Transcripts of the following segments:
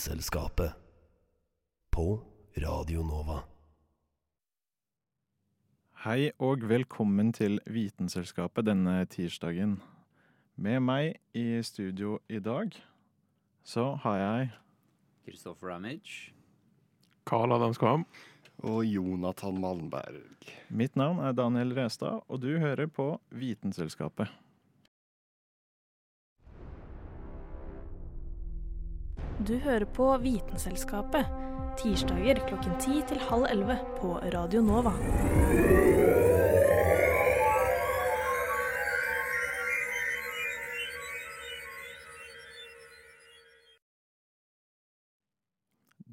Vitenselskapet. På Radio Nova. Hei og velkommen til Vitenselskapet denne tirsdagen. Med meg i studio i dag så har jeg Kristoffer Ramage. Carl Adams Kvam. Og Jonathan Malmberg. Mitt navn er Daniel Restad, og du hører på Vitenselskapet. Du hører på Vitenselskapet. Tirsdager klokken ti til halv 11 på Radio Nova.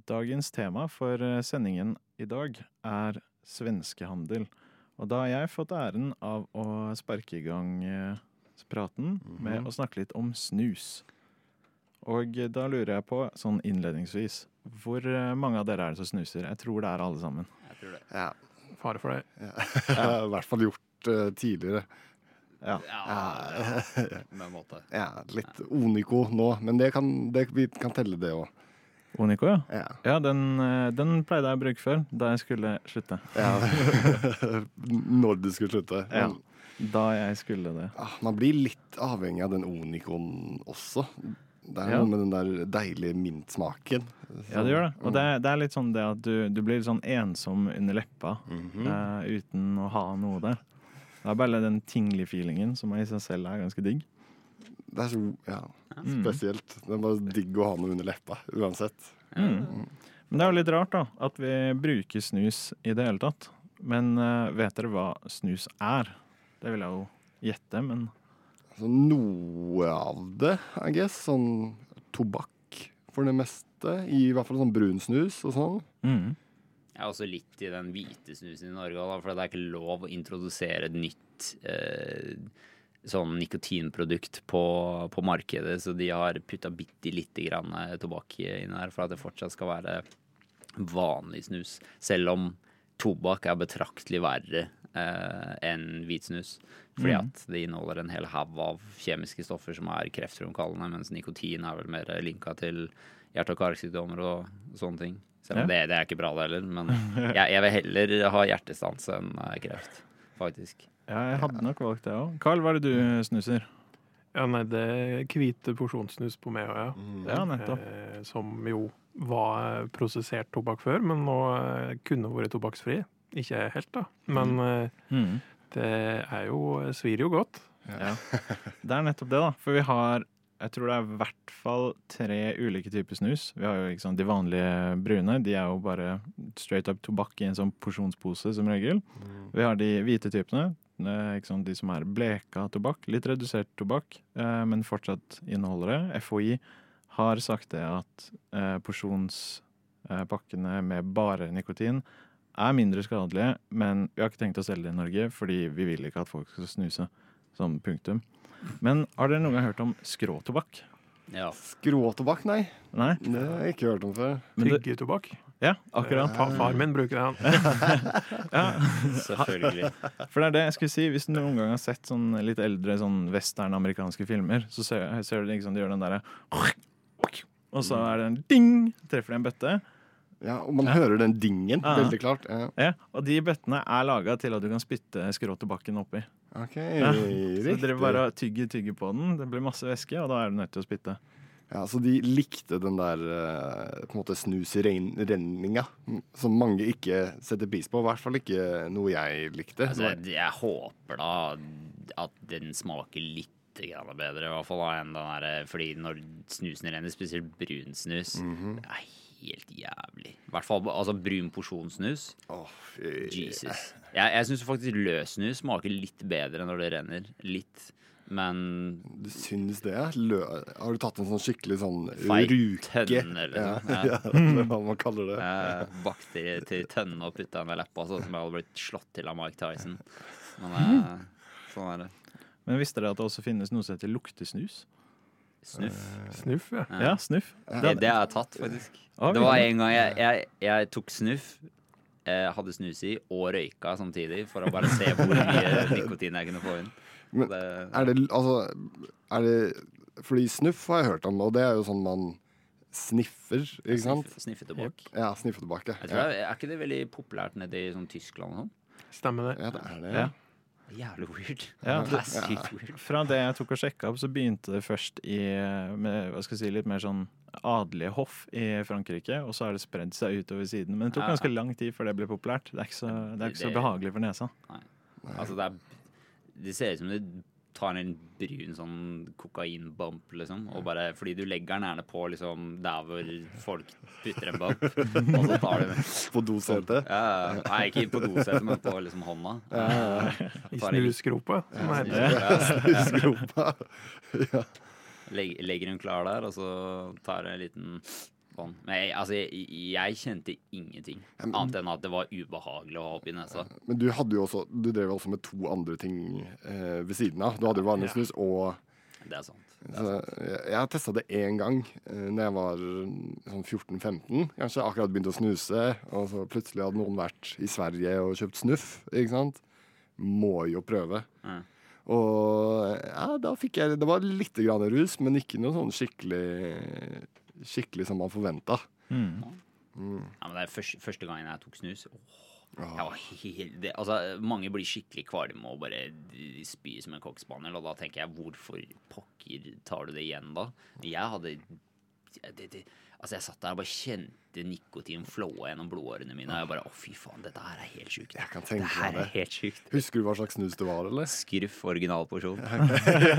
Dagens tema for eh, sendingen i dag er svenskehandel. Og da har jeg fått æren av å sparke i gang eh, praten med å snakke litt om snus. Og da lurer jeg på, sånn innledningsvis, hvor eh, mange av dere er det som snuser? Jeg tror det er alle sammen. Jeg tror det. Ja. Fare for det. Jeg har i hvert fall gjort uh, tidligere. Ja. Ja, med måte. Ja, litt Onico nå, men det kan, det, vi kan telle det òg. Onico, ja. Ja. Ja, den, eh, den pleide jeg å bruke før, da jeg skulle slutte. ja. Når du skulle slutte. Ja. Men, Da jeg skulle det. ah, man blir litt avhengig av den Onicoen også. Det er Ja. noe med den der deilige mintsmaken. Ja, det gjør det. Og det, er- det er litt sånn det at du, du blir litt sånn ensom under leppa mm -hmm. uh, uten å ha noe der. Det er bare den tingly-feelingen som i seg selv er ganske digg. Det er så ja, Mm. spesielt. Det er bare digg å ha noe under leppa, uansett. Mm. Men det er jo litt rart da, at vi bruker snus i det hele tatt. Men uh, vet dere hva snus er? Det vil jeg jo gjette, men Så noe av det, I guess. Sånn tobakk for det meste. I hvert fall sånn brun snus og sånn. mm. Jeg er også litt i den hvite snusen i Norge, da, for det er ikke lov å introdusere et nytt eh, sånn nikotinprodukt på, på markedet, så de har putta bitte lite grann eh, tobakk inn her for at det fortsatt skal være vanlig snus. Selv om tobakk er betraktelig verre eh, enn hvit snus. Fordi Mm. at det inneholder en hel haug av kjemiske stoffer som er kreftfremkallende, mens nikotin er vel mer linka til hjerte- og karsykdommer og sånne ting. Selv om Ja. det, det er ikke bra, det heller. Men jeg, jeg vil heller ha hjertestans enn eh, kreft, faktisk. ja, jeg hadde nok valgt det òg. Carl, hva er det du snuser? Ja, nei, det er hvite porsjonssnus på meg òg, ja. Ja, nettopp. Eh, som jo var prosessert tobakk før, men nå eh, kunne vært tobakksfri. Ikke helt, da. Men mm. Mm. det er jo svir jo godt. Ja. Det er nettopp det, da. For vi har jeg tror det er i hvert fall tre ulike typer snus. Vi har jo liksom De vanlige brune. De er jo bare straight up tobakk i en sånn porsjonspose, som regel. Vi har de hvite typene. Eh, Ikke sant, de som er bleka tobakk. Litt redusert tobakk, eh, men fortsatt inneholder det. FHI har sagt det at eh, porsjonspakkene med bare nikotin er mindre skadelige, men vi har ikke tenkt å selge det i Norge fordi vi vil ikke at folk skal snuse. Sånn punktum. Men har dere noen gang hørt om skråtobakk? Ja. Skråtobakk, nei. Nei? Det har jeg ikke hørt om før. Tyggetobakk. Ja, akkurat. Fa- Far min bruker han. Ja. Selvfølgelig. For det er det jeg skulle si. Hvis du noen gang har sett sånn litt eldre sånn western-amerikanske filmer, så ser, ser du liksom de gjør den derre Og så er det en ding! Treffer de en bøtte. Ja, Og man hører den dingen Ja. veldig klart. Ja. Ja, og de bøttene er laga til at du kan spytte skråtobakken oppi. OK, Ja. Så dere bare tygger, tygger på den. Det blir masse væske, og da er du nødt til å spytte. Ja, Så de likte den der eh, på en måte snusrenninga, som mange ikke setter pris på. I hvert fall ikke noe jeg likte. Altså, jeg, håper da at den smaker litt grann bedre, i hvert fall enn den der Fordi når snusen renner, spesielt brunsnus, Mhm. det er helt jævlig. I hvert fall altså, brun porsjon snus. Oh, Jesus. Jeg, jeg syns faktisk løs snus smaker litt bedre når det renner. Litt. Men Du syns det? Lø har du tatt en sånn skikkelig sånn ruke? tønne, Ja, liksom. Ja. ja, eller hva man kaller det. jeg bakte i, til tønne og putta den ved leppa, sånn som jeg hadde blitt slått til av Mike Tyson. Men eh, sånn er det. Men visste dere at det også finnes noe som heter luktesnus? Snuff. Snuff, ja. Ja. Ja, snuff. Det, det har jeg tatt, faktisk. Det var en gang jeg, jeg, jeg tok snuff, Jeg hadde snus i og røyka samtidig for å bare se hvor mye nikotin jeg kunne få inn. Men Det, Er det altså Er det Fordi snuff har jeg hørt om, og det er jo sånn man sniffer, ikke sant? sniffe, sniffe tobakk. Ja, sniffer tilbake. Jeg tror er ikke det veldig populært nede i sånn Tyskland og sånn? Stemmer det. Ja, det er det. Ja. Jævlig weird. Ja, det ja. Fra det jeg tok og sjekka opp, så begynte det først i med, hva skal jeg si, litt mer sånn adelige hoff i Frankrike, og så har det spredd seg utover siden. Men det tok ganske lang tid før det ble populært. Det er ikke så, det er ikke så behagelig for nesa. Nei. Altså, det, er, det ser ut som du tar en brun sånn kokainbump, liksom. Og bare, fordi du legger den gjerne på liksom, der hvor folk putter en bump, og så tar du den. På dosetet. Ja, nei, ikke på dosetet, men på liksom hånda. I Tar en snusgropa, som det heter. Snusgropa. ja. Legger hun klar der, og så tar hun en liten sånn. Men jeg, altså, jeg, jeg kjente ingenting. Annet enn at det var ubehagelig å ha oppi nesa. Men du hadde jo også Du drev også med to andre ting eh, ved siden av. Du hadde jo vanlig og Det er sant. så, jeg, jeg har testa det én gang eh, Når jeg var sånn 14-15. Kanskje akkurat begynt å snuse, og så plutselig hadde noen vært i Sverige og kjøpt snuff. Ikke sant? Må jo prøve. Mm. Og ja, da fikk jeg Det var litt grann rus, men ikke noe sånn skikkelig Skikkelig som man forventa. Mm. Ja, men det er første, første gangen jeg tok snus. Åh, jeg var helt, det, altså, mange blir skikkelig kvalme og bare spyr som en cockspaniel, og da tenker jeg hvorfor pokker tar du det igjen da? Jeg hadde det, det, Altså, jeg satt der og bare kjente nikotin flåe gjennom blodårene mine, og jeg bare å, fy faen, dette her er helt sjukt. Jeg kan Det tenke her meg er helt sjukt. Husker du hva slags snus det var, eller? Skruf originalporsjon.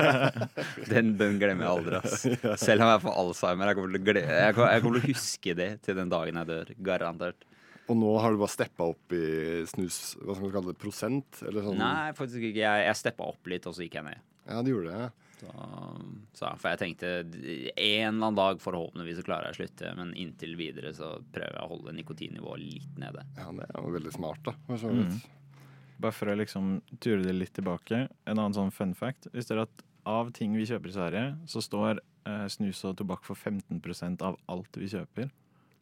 den, bønn glemmer jeg aldri, ass. Selv om jeg får alzheimer. Jeg kommer, glemme, jeg, kommer, jeg kommer til å huske det til den dagen jeg dør. Garantert. Og nå har du bare steppa opp i snus, hva skal man kalle det, prosent? Eller sånn? Nei, faktisk ikke. Jeg, jeg steppa opp litt, og så gikk jeg ned. Ja, det gjorde det. Så, så, for jeg tenkte en eller annen dag forhåpentligvis så klarer jeg å slutte, men inntil videre så prøver jeg å holde nikotinnivået litt nede. Ja, det er jo veldig smart, da. For så Mm. Bare for å liksom ture det litt tilbake. En annen sånn fun fact. Visste dere at av ting vi kjøper i Sverige, så står eh, snus og tobakk for 15% av alt vi kjøper.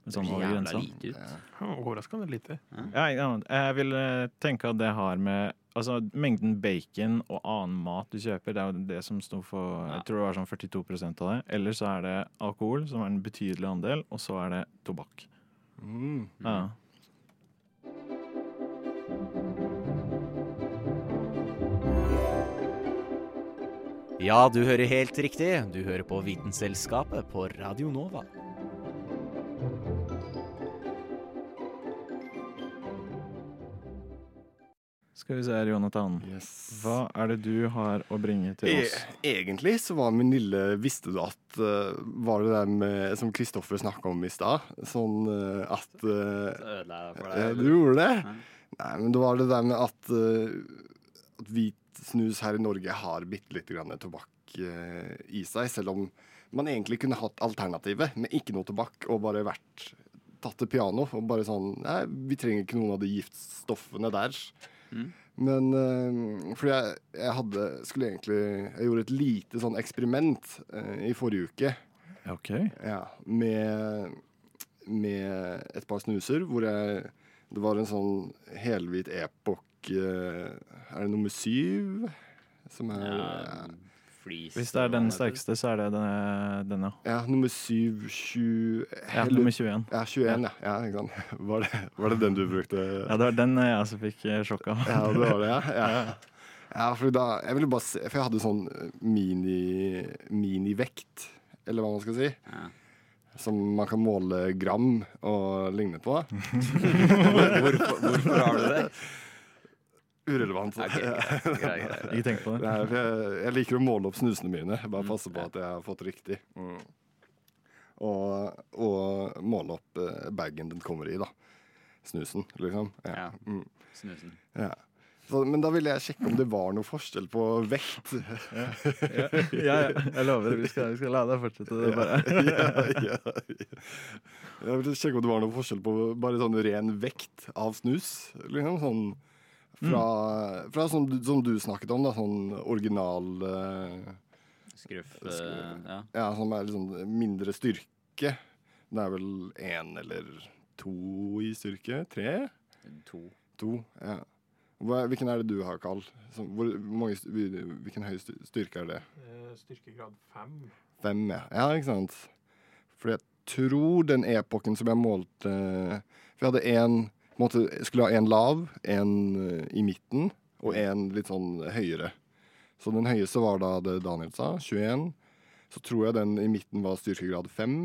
Sånn over jævla grensa. lite ut. Overraskende lite. Ja, ja, jeg vil eh, tenke at det har med Altså, mengden bacon og annen mat du kjøper, det er jo det som sto for Ja. Jeg tror det var sånn 42% av det. Eller så er det alkohol, som er en betydelig andel, og så er det tobakk. Mm. Ja. Ja, du hører helt riktig. Du hører på Vitenselskapet på Radio Nova. Skal vi se her, Jonathan. Yes. Hva er det du har å bringe til oss? E egentlig så var min lille Visste du at uh, Var det det med, som Kristoffer snakka om i stad? Sånn uh, at uh, Så ødela jeg det for ja, deg. Du gjorde det? Nei. Nei, men det var det der med at, at hvit snus her i Norge har bitte litt grann tobakk i seg, selv om man egentlig kunne hatt alternativet med ikke noe tobakk og bare vært tatt til piano og bare sånn Nei, vi trenger ikke noen av de giftstoffene der. Mm. Men uh, fordi jeg, jeg hadde Skulle egentlig Jeg gjorde et lite sånn eksperiment uh, i forrige uke. OK. Ja, med, med et par snuser hvor jeg Det var en sånn helhvit Epoch uh, Er det nummer syv? Som er ja. Ja, Hvis det er den sterkeste, så er det denne, denne. ja, nummer syv, sju Ja, nummer 21. Ja, 21, ja. ja ikke sant? Var, det, var det den du brukte? Ja, det var den jeg også fikk eh, sjokk av. Ja, det var det, ja. ja. ja for da, jeg ville bare se, for jeg hadde sånn mini, minivekt, eller hva man skal si. Ja. Som man kan måle gram og ligne på. Hvorfor, hvorfor har du det? Urelevant. Okay, greit, greit, greit. Ikke tenk på det. Nei, jeg, jeg liker å måle opp snusene mine. Bare passe på at jeg har fått riktig. Mm. Og, og måle opp eh, bagen den kommer i, da. Snusen, liksom. Ja. Ja. Mm. Snusen. ja. Så, men da ville jeg sjekke om det var noe forskjell på vekt. Ja, ja, jeg lover. Vi skal, vi skal la deg fortsette det bare. ja, ja, ja. Jeg ville sjekke om det var noe forskjell på bare sånn ren vekt av snus. Liksom sånn fra, fra som, du, som du snakket om, da, sånn original uh, Skruff. eh, ja. Ja, som er liksom mindre styrke. Det er vel én eller to i styrke? Tre? To. To, ja. Hva, hvilken er det du har, Carl? Som- Hvor, mange, hvilken høy styrke er det? Eh, Styrkegrad fem. Fem, ja. Ja, ikke sant? For jeg tror den epoken som jeg målte For jeg hadde en måtte, Skulle ha en lav, en eh, i midten og en litt sånn høyere. Så den høyeste var da det Daniel sa, 21. Så tror jeg den i midten var styrkegrad 5.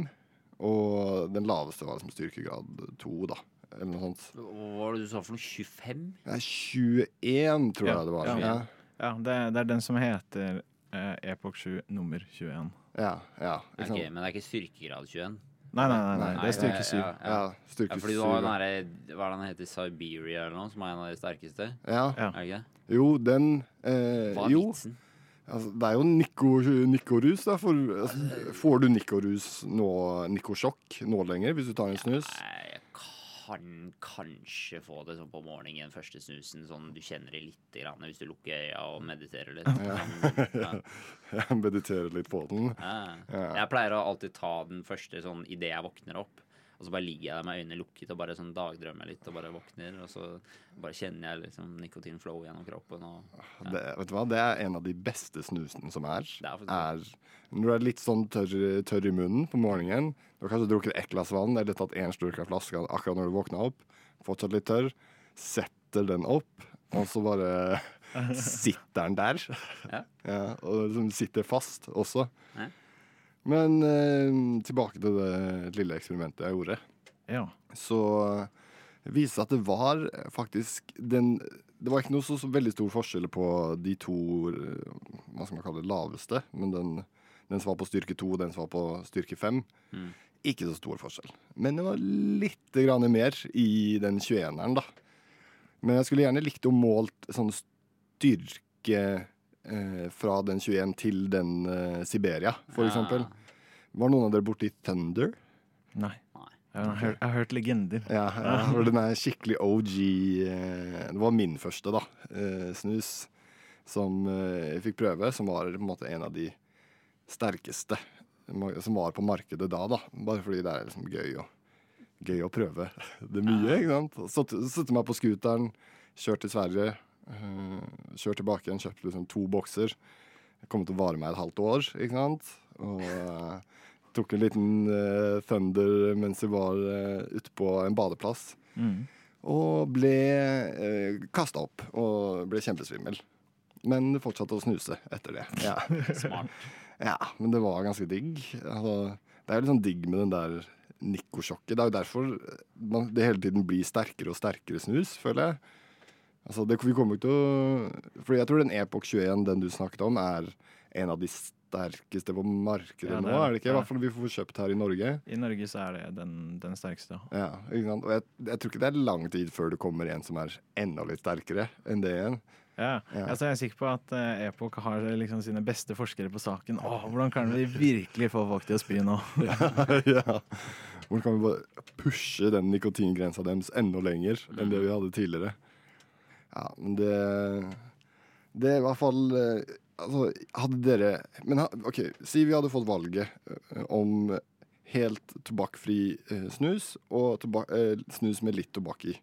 Og den laveste var liksom styrkegrad 2, da. Eller noe sånt. Hva var det du sa for noe? 25? Nei, 21, tror Ja, jeg det var. ja. Ja, Ja, det, det er den som heter eh, Epoch 7 nummer 21. ja. ja Okay, Ok, men det er ikke styrkegrad 21? Nei, nei, nei, nei, det er styrke 7. Ja, ja, Ja, ja. styrke ja fordi du har den ja. derre Hva er det den heter? Siberia eller noe? Som er en av de sterkeste? Ja. Er det ikke? Jo, den eh, Hva er Jo, vitsen? altså, det er jo niko, nikorus. Da, altså, får du nikorus nå, nikosjokk nå lenger, hvis du tar en snus? Nei, kan kanskje få det sånn på morgenen, første snusen, sånn du kjenner det lite grann hvis du lukker øya og mediterer litt. Ja. ja. Jeg mediterer litt på den. Ja. Jeg pleier å alltid ta den første sånn idet jeg våkner opp. Og så bare ligger jeg der med øynene lukket og bare sånn dagdrømmer litt og bare våkner. Og så bare kjenner jeg liksom nikotin-flow gjennom kroppen. Og, ja. Det, vet du hva? det er en av de beste snusene som er. Det er er når du er litt sånn tørr, tørr i munnen på morgenen. Du har kanskje drukket ett glass vann eller tatt én slurk av flaska akkurat når du våkna opp. Fortsatt litt tørr. Setter den opp, og så bare sitter den der. Ja. Ja, og liksom sitter fast også. Ja. Men eh, tilbake til det lille eksperimentet jeg gjorde. Ja. Så det viste seg at det var faktisk den Det var ikke noe så, så veldig stor forskjell på de to eh, hva skal man kalle det, laveste. Men den, den som var på styrke 2 og den som var på styrke 5. Mm. Ikke så stor forskjell. Men det var litt grann mer i den 21-eren, da. Men jeg skulle gjerne likt å målt sånn styrke eh, fra den 21 til den eh, Siberia, for Ja. eksempel. Var noen av dere borti Thunder? Nei. Nei. Jeg har, hørt, jeg har hørt legender. Ja, ja for den er skikkelig OG. eh, Det var min første, da. eh, Snus. Som eh, jeg fikk prøve, som var på en måte en av de sterkeste ma- som var på markedet da, da. Bare fordi det er liksom gøy å, gøy å prøve det mye, ikke sant. Satt- satte meg på scooteren, kjørte til Sverige, kjørt tilbake igjen, kjøpt liksom to bokser. Kommer kom til å vare meg et halvt år, ikke sant. Og uh, tok en liten uh, thunder mens vi var uh, ute på en badeplass. Mm. Og ble uh, kasta opp og ble kjempesvimmel. Men fortsatte å snuse etter det. Ja. Smart. ja, men det var ganske digg. Altså, det er jo litt sånn digg med den der nikosjokket. Det er jo derfor man, det hele tiden blir sterkere og sterkere snus, føler jeg. Altså, det, vi kommer ikke til å Fordi jeg tror den Epoch 21, den du snakket om, er en av de sterkeste på markedet Ja, det nå, er det. er ikke? I hvert fall vi får kjøpt her i Norge. I Norge så er det den, den sterkeste. Ja, ikke sant? Og jeg, jeg tror ikke det er lang tid før det kommer en som er enda litt sterkere enn det igjen. Ja. Ja. Altså, jeg er sikker på at uh, Epoch har liksom sine beste forskere på saken. Åh, hvordan kan vi virkelig få folk til å spy nå? ja. Hvordan kan vi bare pushe den nikotingrensa deres enda lenger enn det vi hadde tidligere? Ja, men det Det er i hvert fall eh, Altså, hadde dere Men OK, si vi hadde fått valget eh, om helt tobakkfri eh, snus og toba eh, snus med litt tobakk i.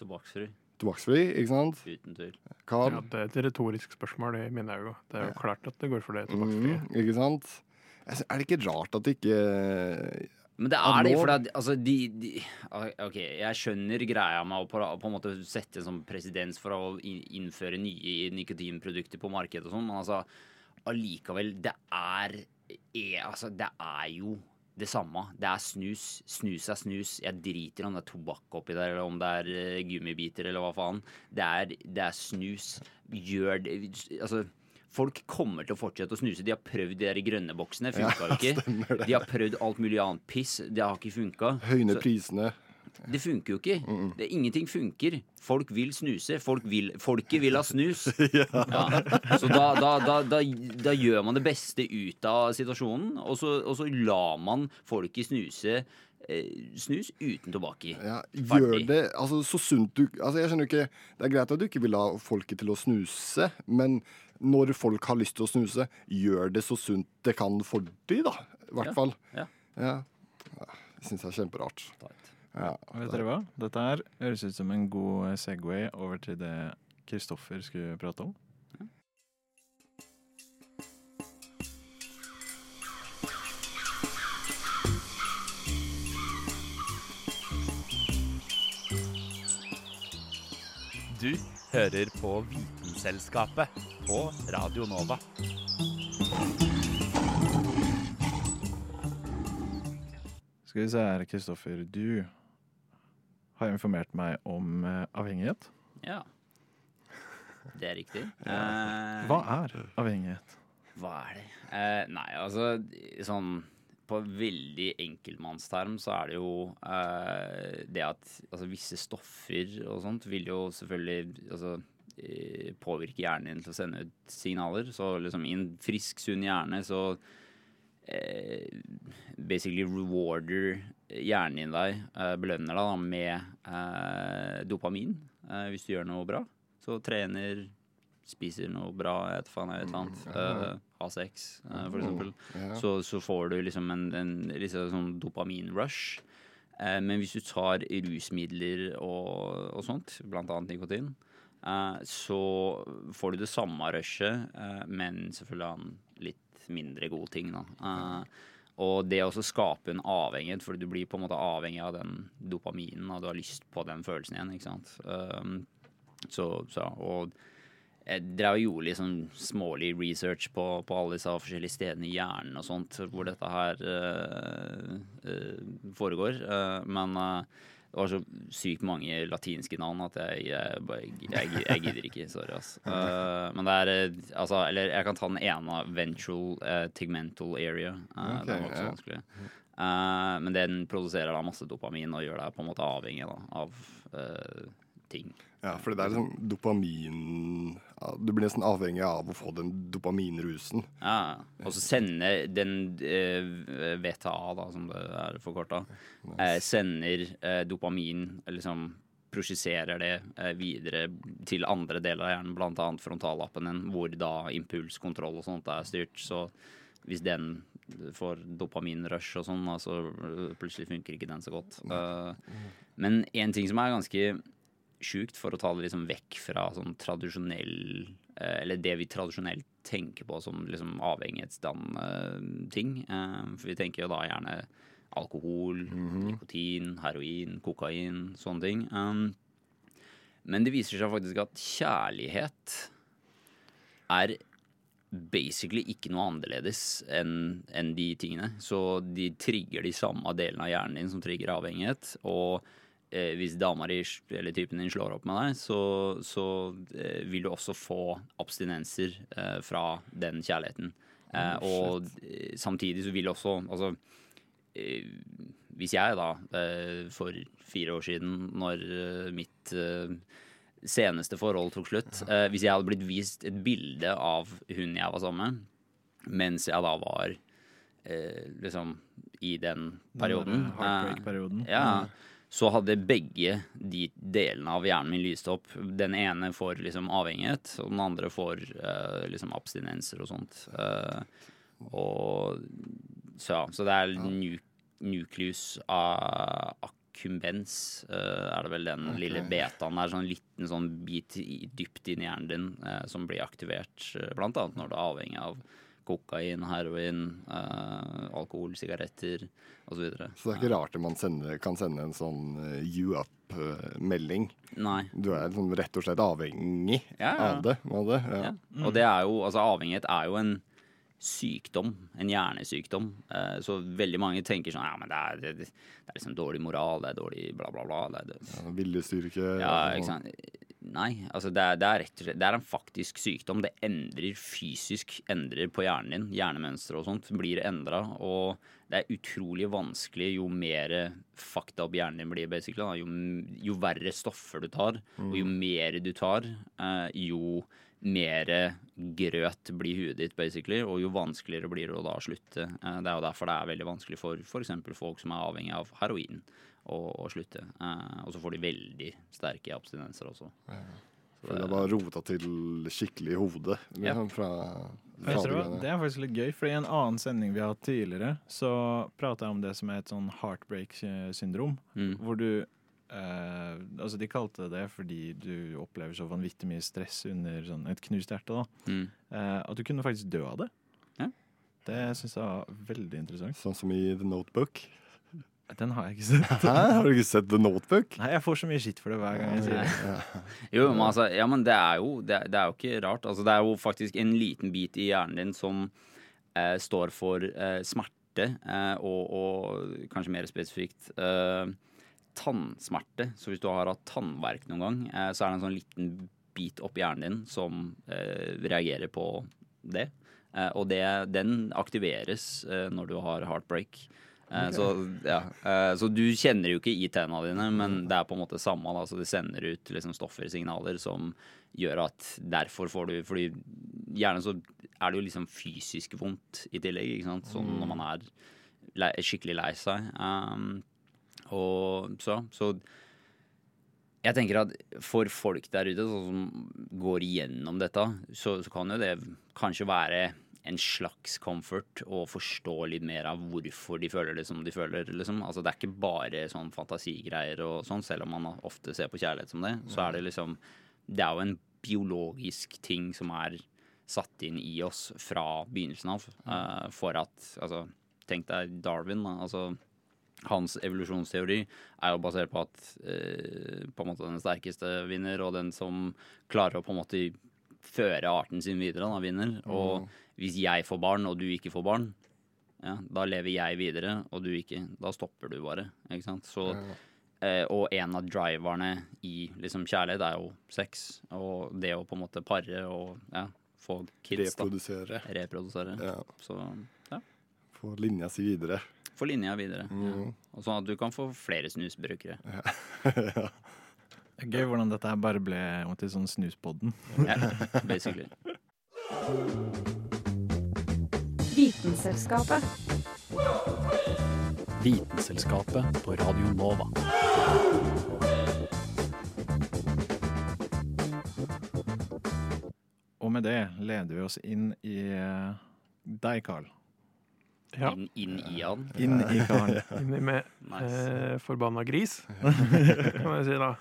Tobakksfri. Tobakksfri, ikke sant? Uten tvil. Ja, det er et retorisk spørsmål i mine øyne. Det er jo klart at det går for det tobakksfrie. Mm, ikke sant? Er det ikke rart at det ikke Men det er det, for det, altså, de, de OK, jeg skjønner greia med å på, på en måte sette som presedens for å innføre nye nikotinprodukter på markedet og sånn, men altså allikevel, det er, er Altså, det er jo det samme. Det er snus. Snus er snus. Jeg driter om det er tobakk oppi der, eller om det er eh, gummibiter, eller hva faen. Det er, det er snus. Gjør det Altså, folk kommer til å fortsette å snuse. De har prøvd de der grønne boksene. Funka jo ikke. De har prøvd alt mulig annet piss. Det har ikke funka. høyne Så- prisene Det funker jo ikke. Det, ingenting funker. Folk vil snuse. Folk vil, folket vil ha snus. ja. Så da, da, da, da, gjør man det beste ut av situasjonen, og så, og så lar man folket snuse eh, snus uten tobakk i. Ja, gjør det altså, så sunt du Altså, jeg skjønner ikke Det er greit at du ikke vil ha folket til å snuse, men når folk har lyst til å snuse, gjør det så sunt det kan for de, da. I hvert Ja, fall. ja. Ja. Ja, Det syns jeg er kjemperart. Ja. Vet dere hva? Dette her høres ut som en god Segway over til det Kristoffer skulle prate om. Du hører på Vitenselskapet på Radio Nova. Skal vi se her, Kristoffer. Du har informert meg om eh, avhengighet. Ja. Det er riktig. Eh, Hva er avhengighet? Hva er det? Eh, nei, altså sånn På veldig enkeltmannsterm så er det jo eh, det at altså, visse stoffer og sånt vil jo selvfølgelig altså, eh, påvirke hjernen din til å sende ut signaler. Så liksom i en frisk, sunn hjerne så eh, basically rewarder hjernen din deg, eh, belønner deg da med eh, dopamin eh, hvis du gjør noe bra. Så trener, spiser noe bra, jeg vet faen jeg vet annet. eh, ha sex, for eksempel. Ja. Så, så får du liksom en, en liksom sånn dopamin-rush. Men hvis du tar rusmidler og, og sånt, annet nikotin, så får du det samme rushet, eh, men selvfølgelig en litt mindre god ting. Da. Eh, og det å skape en avhengighet, for du blir på en måte avhengig av den dopaminen, og du har lyst på den følelsen igjen, ikke sant. Um, så, så, og jeg drev og gjorde sånn smålig research på, på alle disse forskjellige stedene i hjernen og sånt, hvor dette her eh, eh, foregår. Eh, men eh, det var så sykt mange latinske navn at jeg, jeg, bare- jeg, jeg gidder ikke. Sorry, ass. Uh, men det er eh, altså Eller jeg kan ta den ene. Ventral uh, tegmental area. Uh, okay, den var også ja. vanskelig. Men den produserer da masse dopamin og gjør deg på en måte avhengig da, av ting. Ja, for det er liksom dopamin Du blir nesten avhengig av å få den dopaminrusen. Ja, og så sender den eh, VTA, da, som det er forkorta, eh, sender eh, dopamin, liksom prosjiserer det eh, videre til andre deler av hjernen, bl.a. frontallappen din, hvor da impulskontroll og sånt er styrt. Så hvis den får dopaminrush og sånn, så altså, plutselig funker ikke den så godt. Eh, men en ting som er ganske sjukt, for å ta det liksom vekk fra sånn tradisjonell eh, Eller det vi tradisjonelt tenker på som liksom avhengighetsdannende ting. Eh, For vi tenker jo da gjerne alkohol, nikotin, heroin, kokain, sånne ting. Um, men det viser seg faktisk at kjærlighet er basically ikke noe annerledes enn enn de tingene. Så de trigger de samme delene av hjernen din som trigger avhengighet. Og eh, hvis dama di eller typen din slår opp med deg, så, så eh, vil du også få abstinenser eh, fra den kjærligheten. Eh, og eh, samtidig så vil også Altså eh, hvis jeg da, for fire år siden, når mitt seneste forhold tok slutt eh, Hvis jeg hadde blitt vist et bilde av hun jeg var sammen med, mens jeg da var eh, liksom i den perioden den Heartbreak-perioden. ja, så hadde begge de delene av hjernen min lyst opp. Den ene får liksom avhengighet, og den andre får uh, liksom abstinenser og sånt. Uh, og så ja, så det er nu, nucleus accumbens, uh, er det vel den lille betaen der, sånn liten sånn bit i, dypt inn i hjernen din som blir aktivert, uh, blant annet når du er avhengig av kokain, heroin, eh, alkohol, sigaretter osv. Så så det er ikke rart at man sender, kan sende en sånn uh, you up-melding. Nei. Du er liksom rett og slett avhengig Ja, ja. av det. Av det ja. Ja. Og det er jo, altså avhengighet er jo en sykdom, en hjernesykdom. Eh, så veldig mange tenker sånn ja, men det er, det, det er liksom dårlig moral, det er dårlig bla, bla, bla. Det er, det. Ja, Viljestyrke Ja, ikke sant. Nei, altså det er, det er slett Det er en faktisk sykdom. Det endrer fysisk endrer på hjernen din. Hjernemønstre og sånt blir endra. Og det er utrolig vanskelig jo mer fucked up hjernen din blir, basically. Jo, jo verre stoffer du tar, og jo mer du tar, eh, jo mer grøt blir huet ditt, basically, og jo vanskeligere blir det å da slutte. Eh, Det er jo derfor det er veldig vanskelig for f.eks. folk som er avhengig av heroin, å, å slutte. Eh, Og så får de veldig sterke abstinenser også. For det er bare rota til skikkelig i hodet. Ja. liksom, Fra, fra jeg tror. Det er faktisk litt gøy, for i en annen sending vi har hatt tidligere, så prata jeg om det som er et sånn heartbreak-syndrom. Mm. Hvor du eh, Altså, de kalte det det fordi du opplever så vanvittig mye stress under sånn, et knust hjerte. da. Mm. Eh, at du kunne faktisk dø av det. Ja. Det syns jeg var veldig interessant. Sånn som i The Notebook. Den har jeg ikke sett. Hæ, har du ikke sett The Notebook? Nei, jeg får så mye skitt for det hver gang jeg sier det. Jo, men altså, ja, men det er jo, det, det er jo ikke rart. Altså, det er jo faktisk en liten bit i hjernen din som eh, står for eh, smerte, eh, og, og kanskje mer spesifikt eh, tannsmerte. Så hvis du har hatt tannverk noen gang, eh, så er det en sånn liten bit oppi hjernen din som eh, reagerer på det. Eh, og det, den aktiveres eh, når du har heartbreak. Eh, så, ja, eh, så du kjenner jo ikke i tenna dine, men det er på en måte samme. Da, så det sender ut liksom, stoffer, signaler, som gjør at derfor får du Fordi gjerne så er det jo liksom fysisk vondt i tillegg, ikke sant. Sånn når man er lei, skikkelig lei seg. Um, og så, så jeg tenker at for folk der ute sånn som går igjennom dette, så, så kan jo det kanskje være en slags comfort og forstå litt mer av hvorfor de føler det som de føler. Liksom. Altså, det er ikke bare sånn fantasigreier og sånn, selv om man ofte ser på kjærlighet som det. Så er det liksom Det er jo en biologisk ting som er satt inn i oss fra begynnelsen av. Uh, for at Altså, tenk deg Darwin, da. Altså hans evolusjonsteori er jo basert på at uh, på en måte den sterkeste vinner, og den som klarer å på en måte føre arten sin videre, da vinner. Og hvis jeg får barn, og du ikke får barn, ja, da lever jeg videre, og du ikke. Da stopper du bare. Ikke sant? Så, eh, og en av driverne i liksom, kjærlighet er jo sex, og det å på en måte pare og ja, få kids. Reprodusere. Da. Reprodusere. Ja. Så ja, Få linja si videre. få linja videre. Ja. Mm. Og sånn at du kan få flere snusbrukere. Er gøy hvordan dette her bare ble til sånn snuspodden. Ja, basically. Vitenselskapet. Vitenselskapet på Radio Nova. Og med det leder vi oss inn i eh, deg, Carl. Ja. Inn, inn i han. Inn i Carl. Inni med Nice. eh, forbanna gris, kan jeg si da.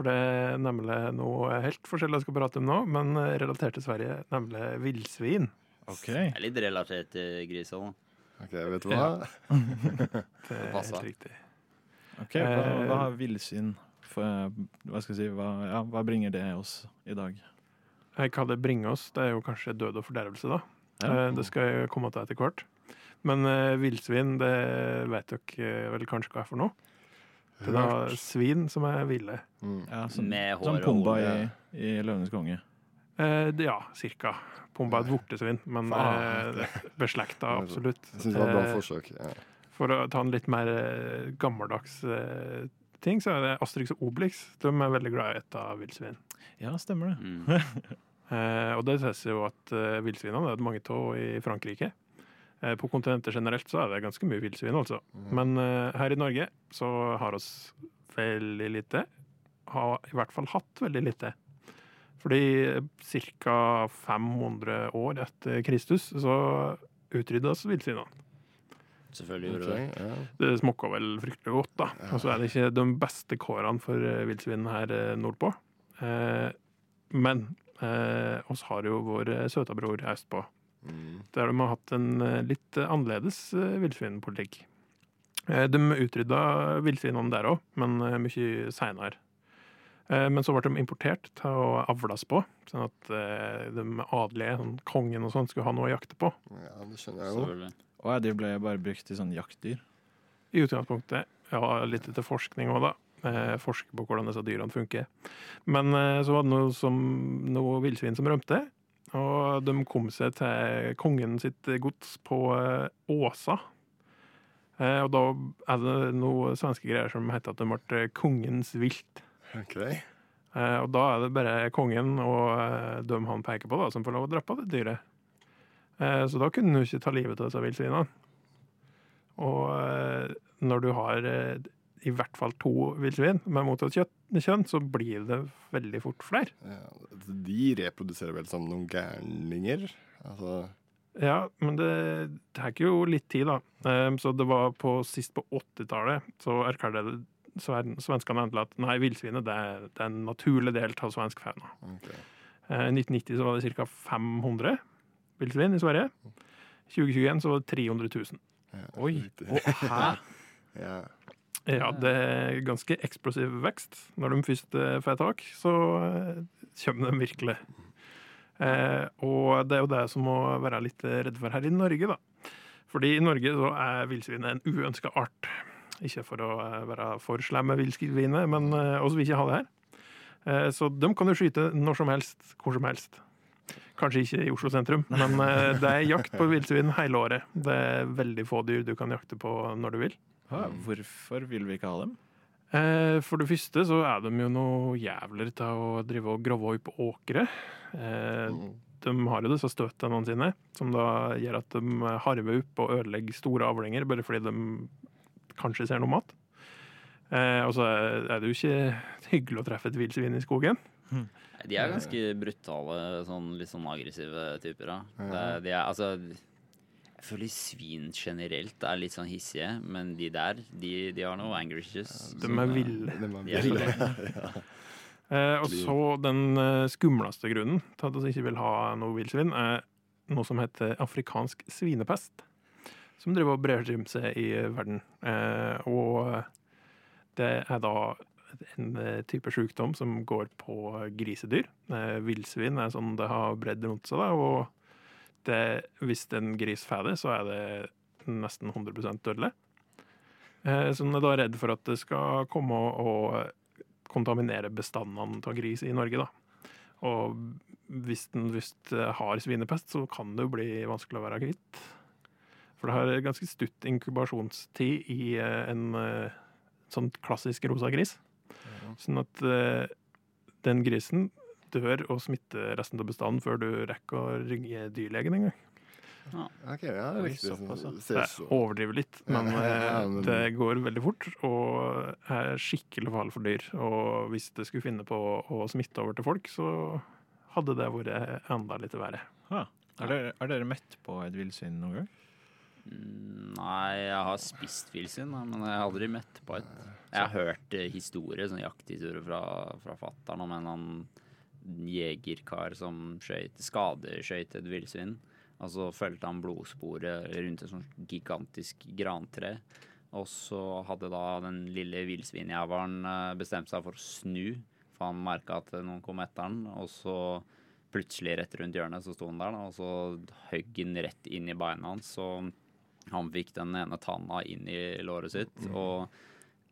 For det er nemlig noe helt forskjellig jeg skal prate om nå, men eh, relatert til Sverige, nemlig villsvin. Okay. Det er litt relatert til grisa, da. Ok, vet du hva? Det er helt riktig. ok, Hva, hva har villsvin eh, Hva skal jeg si, hva, ja, hva bringer det oss i dag? Eh, Hva det bringer oss, det er jo kanskje død og fordervelse, da. Ja. Eh, Det skal jeg komme til etter hvert. Men uh, villsvin, det vet dere vel kanskje hva er for noe? Det er da svin som er ville. Mm. Ja, som, Med hår og Pumba i, horn, i Løvenes konge. Eh, det- ja, cirka. Pumba er et vortesvin, men Faen. eh, beslekta, absolutt. Jeg synes det var et bra Eh, forsøk. Ja. For å ta en litt mer eh, gammeldags eh, ting, så er det Asterix og Obelix. De er veldig glad i å av villsvin. Ja, stemmer det. Mm. Eh, og det sies jo at eh, villsvinene er det mange av i Frankrike. Eh, på kontinentet generelt så er det ganske mye villsvin, altså. Men eh, her i Norge så har oss veldig lite. Har i hvert fall hatt veldig lite. Fordi ca. 500 år etter Kristus så utryddes villsvinene. Selvfølgelig gjorde okay, det. ja. Det smakka vel fryktelig godt, da. Og så er det ikke de beste kårene for eh, villsvin her eh, nordpå. Eh, men eh, oss har jo vår søta bror østpå, Mm. der de har hatt en eh, litt eh, annerledes eh, villsvinpolitikk. De utrydda villsvinene der òg, men mye seinere. Eh, men så ble de importert til å avles på, sånn at de adelige, sånn kongen og sånn, skulle ha noe å jakte på. ja, det skjønner jeg jo. Og de ble bare brukt til sånn jaktdyr. I utgangspunktet. Ja, litt til forskning òg, da. eh, forske på hvordan disse dyrene funker. Men så var det noe, som, noe villsvin som rømte, og de kom seg til kongen sitt gods på eh, Åsa. Eh, og da er det noe svenske greier som heter at de ble kongens vilt. Ok. Eh, og da er det bare kongen og eh, dem han peker på, da, som får lov å drepe det dyret. Eh, så da kunne du ikke ta livet av disse villsvinene. Og eh, når du har eh, i hvert fall to villsvin med motsatt kjønn, så blir det veldig fort flere. Ja, de reproduserer vel som noen gærninger? Altså Ja, men det tar jo litt tid, da. Eh, Så det var på sist på 80-tallet så erklærte svenskene endelig at nei, villsvinet det, er- det er en naturlig del av svensk fauna. I okay. I 1990 så var det ca. 500 villsvin i Sverige. 2021 så var det 300 000. Ja, Oi. Å, Hæ? Ja. Ja, det er ganske eksplosiv vekst. Når de først eh, får tak, så eh, kommer de virkelig. Eh, og det er jo det som må være litt redd for her i Norge, da. Fordi i Norge så er villsvinet en uønska art. Ikke for å eh, være for slem med villsvinet, men også vil ikke ha det her. Eh, så de kan du skyte når som helst, hvor som helst. Kanskje ikke i Oslo sentrum, men det er jakt på villsvin hele året. Det er veldig få dyr du kan jakte på når du vil. Hæ, Hvorfor vil vi ikke ha dem? Eh, For det første så er de jo noe jævler til å drive og grove opp åkre. Eh, De har jo disse støtene sine, som da gjør at de harver opp og ødelegger store avlinger bare fordi de kanskje ser noe mat. Eh, og så er det jo ikke hyggelig å treffe et villsvin i skogen. De er ganske brutale, sånn, litt sånn aggressive typer. Da. Det, de er, altså, jeg føler svin generelt er litt sånn hissige, men de der, de, de har noe anger issues. De er ville. De er ville. Eh, og så den eh, skumleste grunnen til at vi ikke vil ha noe villsvin, er noe som heter afrikansk svinepest. Som driver og brer seg i verden. Eh, og det er da en eh, type sykdom som går på grisedyr. Eh, Villsvin er sånn det har bredd rundt seg, da, og det, hvis en gris får så er det nesten 100% dødelig. Eh, så en er da redd for at det skal komme og, kontaminere bestandene av gris i Norge. Da. Og hvis den hvis har svinepest, så kan det jo bli vanskelig å være kvitt. For det har ganske stutt inkubasjonstid i eh, en eh, sånn klassisk rosa gris. Sånn at den grisen dør og smitter resten av bestanden før du rekker å ringe dyrlegen engang. Ja, Okay, ja. Ser Jeg så- overdriver litt, men, Ja, ja, eh, men- det går veldig fort og er skikkelig farlig for dyr. Og hvis det skulle finne på å smitte over til folk, så hadde det vært enda litt verre. Ja. er, dere, er dere mett på et villsvin noen gang? Mm, Nei, jeg har spist villsvin, men jeg har aldri mett på et. Jeg har hørt eh, historier, sånn jakthistorier fra, fra fatter'n om en eller annen jegerkar som skjøt, skadeskjøt et villsvin. Og så fulgte han blodsporet rundt et sånt gigantisk grantre. Og så hadde da den lille villsvinjævelen eh, bestemt seg for å snu, for han merka at noen kom etter han. Og så plutselig rett rundt hjørnet så sto han der, og så høgg han rett inn i beina hans. Og han fikk den ene tanna inn i låret sitt. Og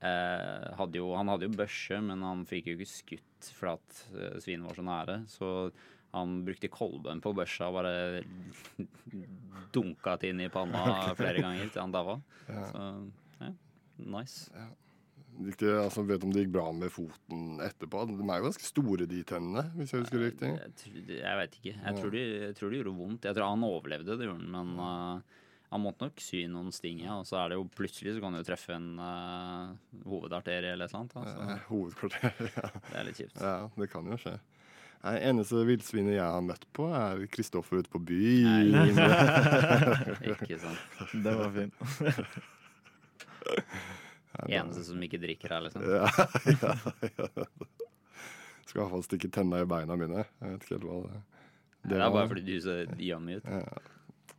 eh, hadde jo, han hadde jo børse, men han fikk jo ikke skutt for at eh, svinet var så nære. Så han brukte kolben på børsa og bare dunka det inn i panna flere ganger til han daua. Så ja, nice. Ja. altså, vet om det gikk bra med foten etterpå? De er jo ganske store, de tennene, hvis jeg husker riktig. Jeg, jeg, jeg vet ikke. Jeg tror, de, jeg tror det gjorde vondt. Jeg tror han overlevde, det gjorde han, men eh, han måtte nok sy noen sting, ja. Og så er det jo plutselig så kan du jo treffe en uh, hovedarterie eller et eller annet. Eh, Altså. Hovedkvarter, ja. Det er litt kjipt. ja. Det kan jo skje. Nei, eneste villsvinet jeg har møtt på, er Kristoffer ute på byen. Ikke sant. Det var fint. Eneste som ikke drikker her, liksom. Ja, ja, ja. Skal i hvert fall stikke tenna i beina mine. Jeg vet ikke helt hva det Det er bare fordi du ser så yummy ut.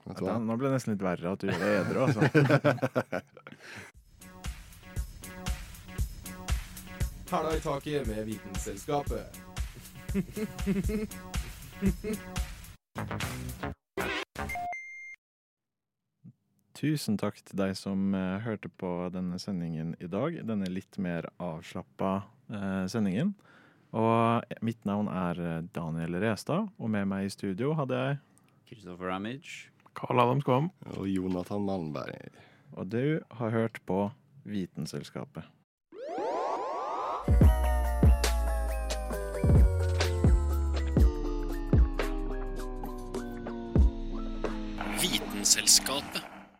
Vet du hva? Nå ble det nesten litt verre at du gjør det edru, altså. Hæla i taket med Vitenselskapet. Tusen takk til deg som eh, hørte på denne sendingen i dag. Denne litt mer avslappa eh, sendingen. Og eh, mitt navn er Daniel Restad, og med meg i studio hadde jeg Christopher Ramage. Carl Adam Skvam. Og Jonathan Malmberg. Og du har hørt på Vitenselskapet. Vitenselskapet.